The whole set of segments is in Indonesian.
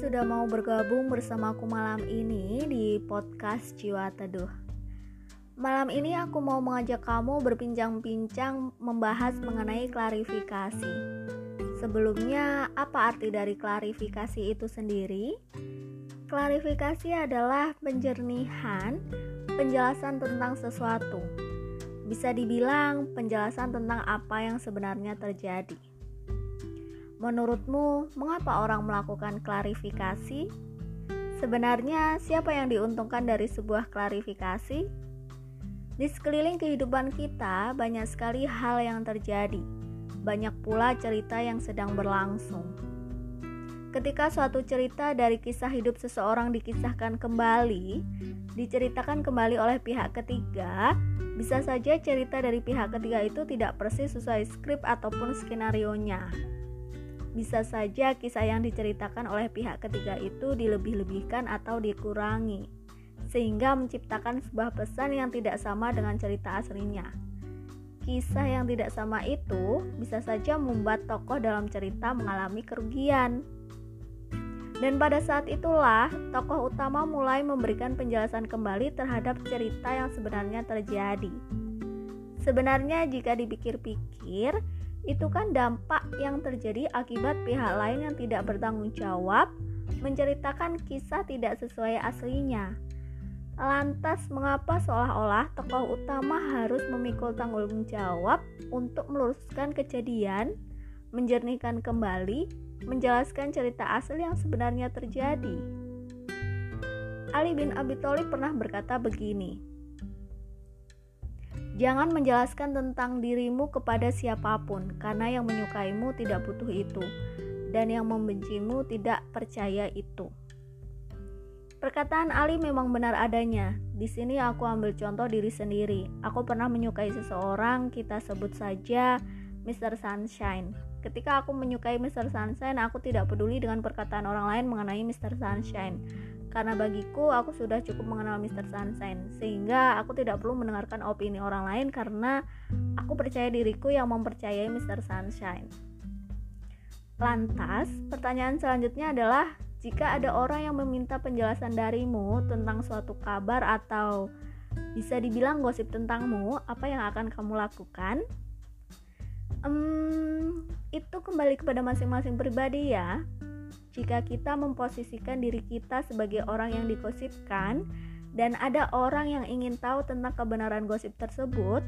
sudah mau bergabung bersamaku malam ini di podcast Jiwa Teduh. Malam ini aku mau mengajak kamu berbincang-bincang membahas mengenai klarifikasi. Sebelumnya, apa arti dari klarifikasi itu sendiri? Klarifikasi adalah penjernihan, penjelasan tentang sesuatu. Bisa dibilang penjelasan tentang apa yang sebenarnya terjadi. Menurutmu, mengapa orang melakukan klarifikasi? Sebenarnya, siapa yang diuntungkan dari sebuah klarifikasi? Di sekeliling kehidupan kita, banyak sekali hal yang terjadi. Banyak pula cerita yang sedang berlangsung. Ketika suatu cerita dari kisah hidup seseorang dikisahkan kembali, diceritakan kembali oleh pihak ketiga, bisa saja cerita dari pihak ketiga itu tidak persis sesuai skrip ataupun skenario-nya. Bisa saja kisah yang diceritakan oleh pihak ketiga itu dilebih-lebihkan atau dikurangi, sehingga menciptakan sebuah pesan yang tidak sama dengan cerita aslinya. Kisah yang tidak sama itu bisa saja membuat tokoh dalam cerita mengalami kerugian. Dan pada saat itulah tokoh utama mulai memberikan penjelasan kembali terhadap cerita yang sebenarnya terjadi. Sebenarnya jika dipikir-pikir, itu kan dampak yang terjadi akibat pihak lain yang tidak bertanggung jawab menceritakan kisah tidak sesuai aslinya. Lantas, mengapa seolah-olah tokoh utama harus memikul tanggung jawab untuk meluruskan kejadian, menjernihkan kembali, menjelaskan cerita asli yang sebenarnya terjadi? Ali bin Abi Thalib pernah berkata begini, Jangan menjelaskan tentang dirimu kepada siapa pun, karena yang menyukaimu tidak butuh itu, dan yang membencimu tidak percaya itu. Perkataan Ali memang benar adanya. Di sini aku ambil contoh diri sendiri. Aku pernah menyukai seseorang, kita sebut saja Mr. Sunshine. Ketika aku menyukai Mr. Sunshine, aku tidak peduli dengan perkataan orang lain mengenai Mr. Sunshine karena bagiku aku sudah cukup mengenal Mr. Sunshine sehingga aku tidak perlu mendengarkan opini orang lain karena aku percaya diriku yang mempercayai Mr. Sunshine. Lantas, pertanyaan selanjutnya adalah jika ada orang yang meminta penjelasan darimu tentang suatu kabar atau bisa dibilang gosip tentangmu, apa yang akan kamu lakukan? Um, itu kembali kepada masing-masing pribadi ya jika kita memposisikan diri kita sebagai orang yang digosipkan dan ada orang yang ingin tahu tentang kebenaran gosip tersebut,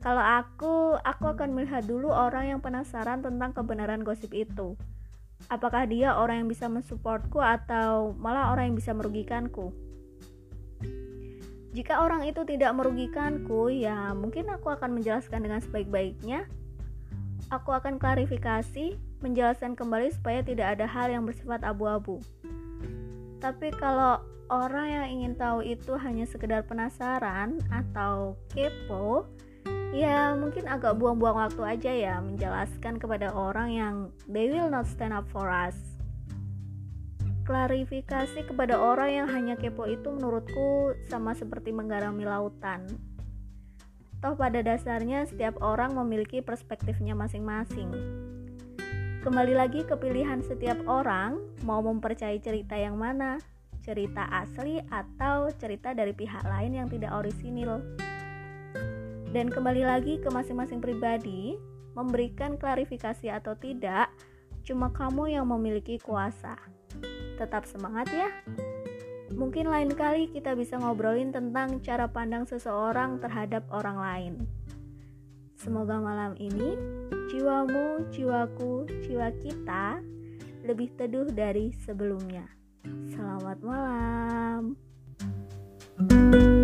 kalau aku, aku akan melihat dulu orang yang penasaran tentang kebenaran gosip itu. Apakah dia orang yang bisa mensupportku atau malah orang yang bisa merugikanku? Jika orang itu tidak merugikanku, ya mungkin aku akan menjelaskan dengan sebaik-baiknya. Aku akan klarifikasi menjelaskan kembali supaya tidak ada hal yang bersifat abu-abu. Tapi kalau orang yang ingin tahu itu hanya sekedar penasaran atau kepo, ya mungkin agak buang-buang waktu aja ya menjelaskan kepada orang yang they will not stand up for us. Klarifikasi kepada orang yang hanya kepo itu menurutku sama seperti menggarami lautan. Toh pada dasarnya setiap orang memiliki perspektifnya masing-masing. Kembali lagi ke pilihan setiap orang mau mempercayai cerita yang mana, cerita asli atau cerita dari pihak lain yang tidak orisinil. Dan kembali lagi ke masing-masing pribadi, memberikan klarifikasi atau tidak, cuma kamu yang memiliki kuasa. Tetap semangat ya. Mungkin lain kali kita bisa ngobrolin tentang cara pandang seseorang terhadap orang lain. Semoga malam ini jiwamu, jiwaku, jiwa kita lebih teduh dari sebelumnya. Selamat malam. thank you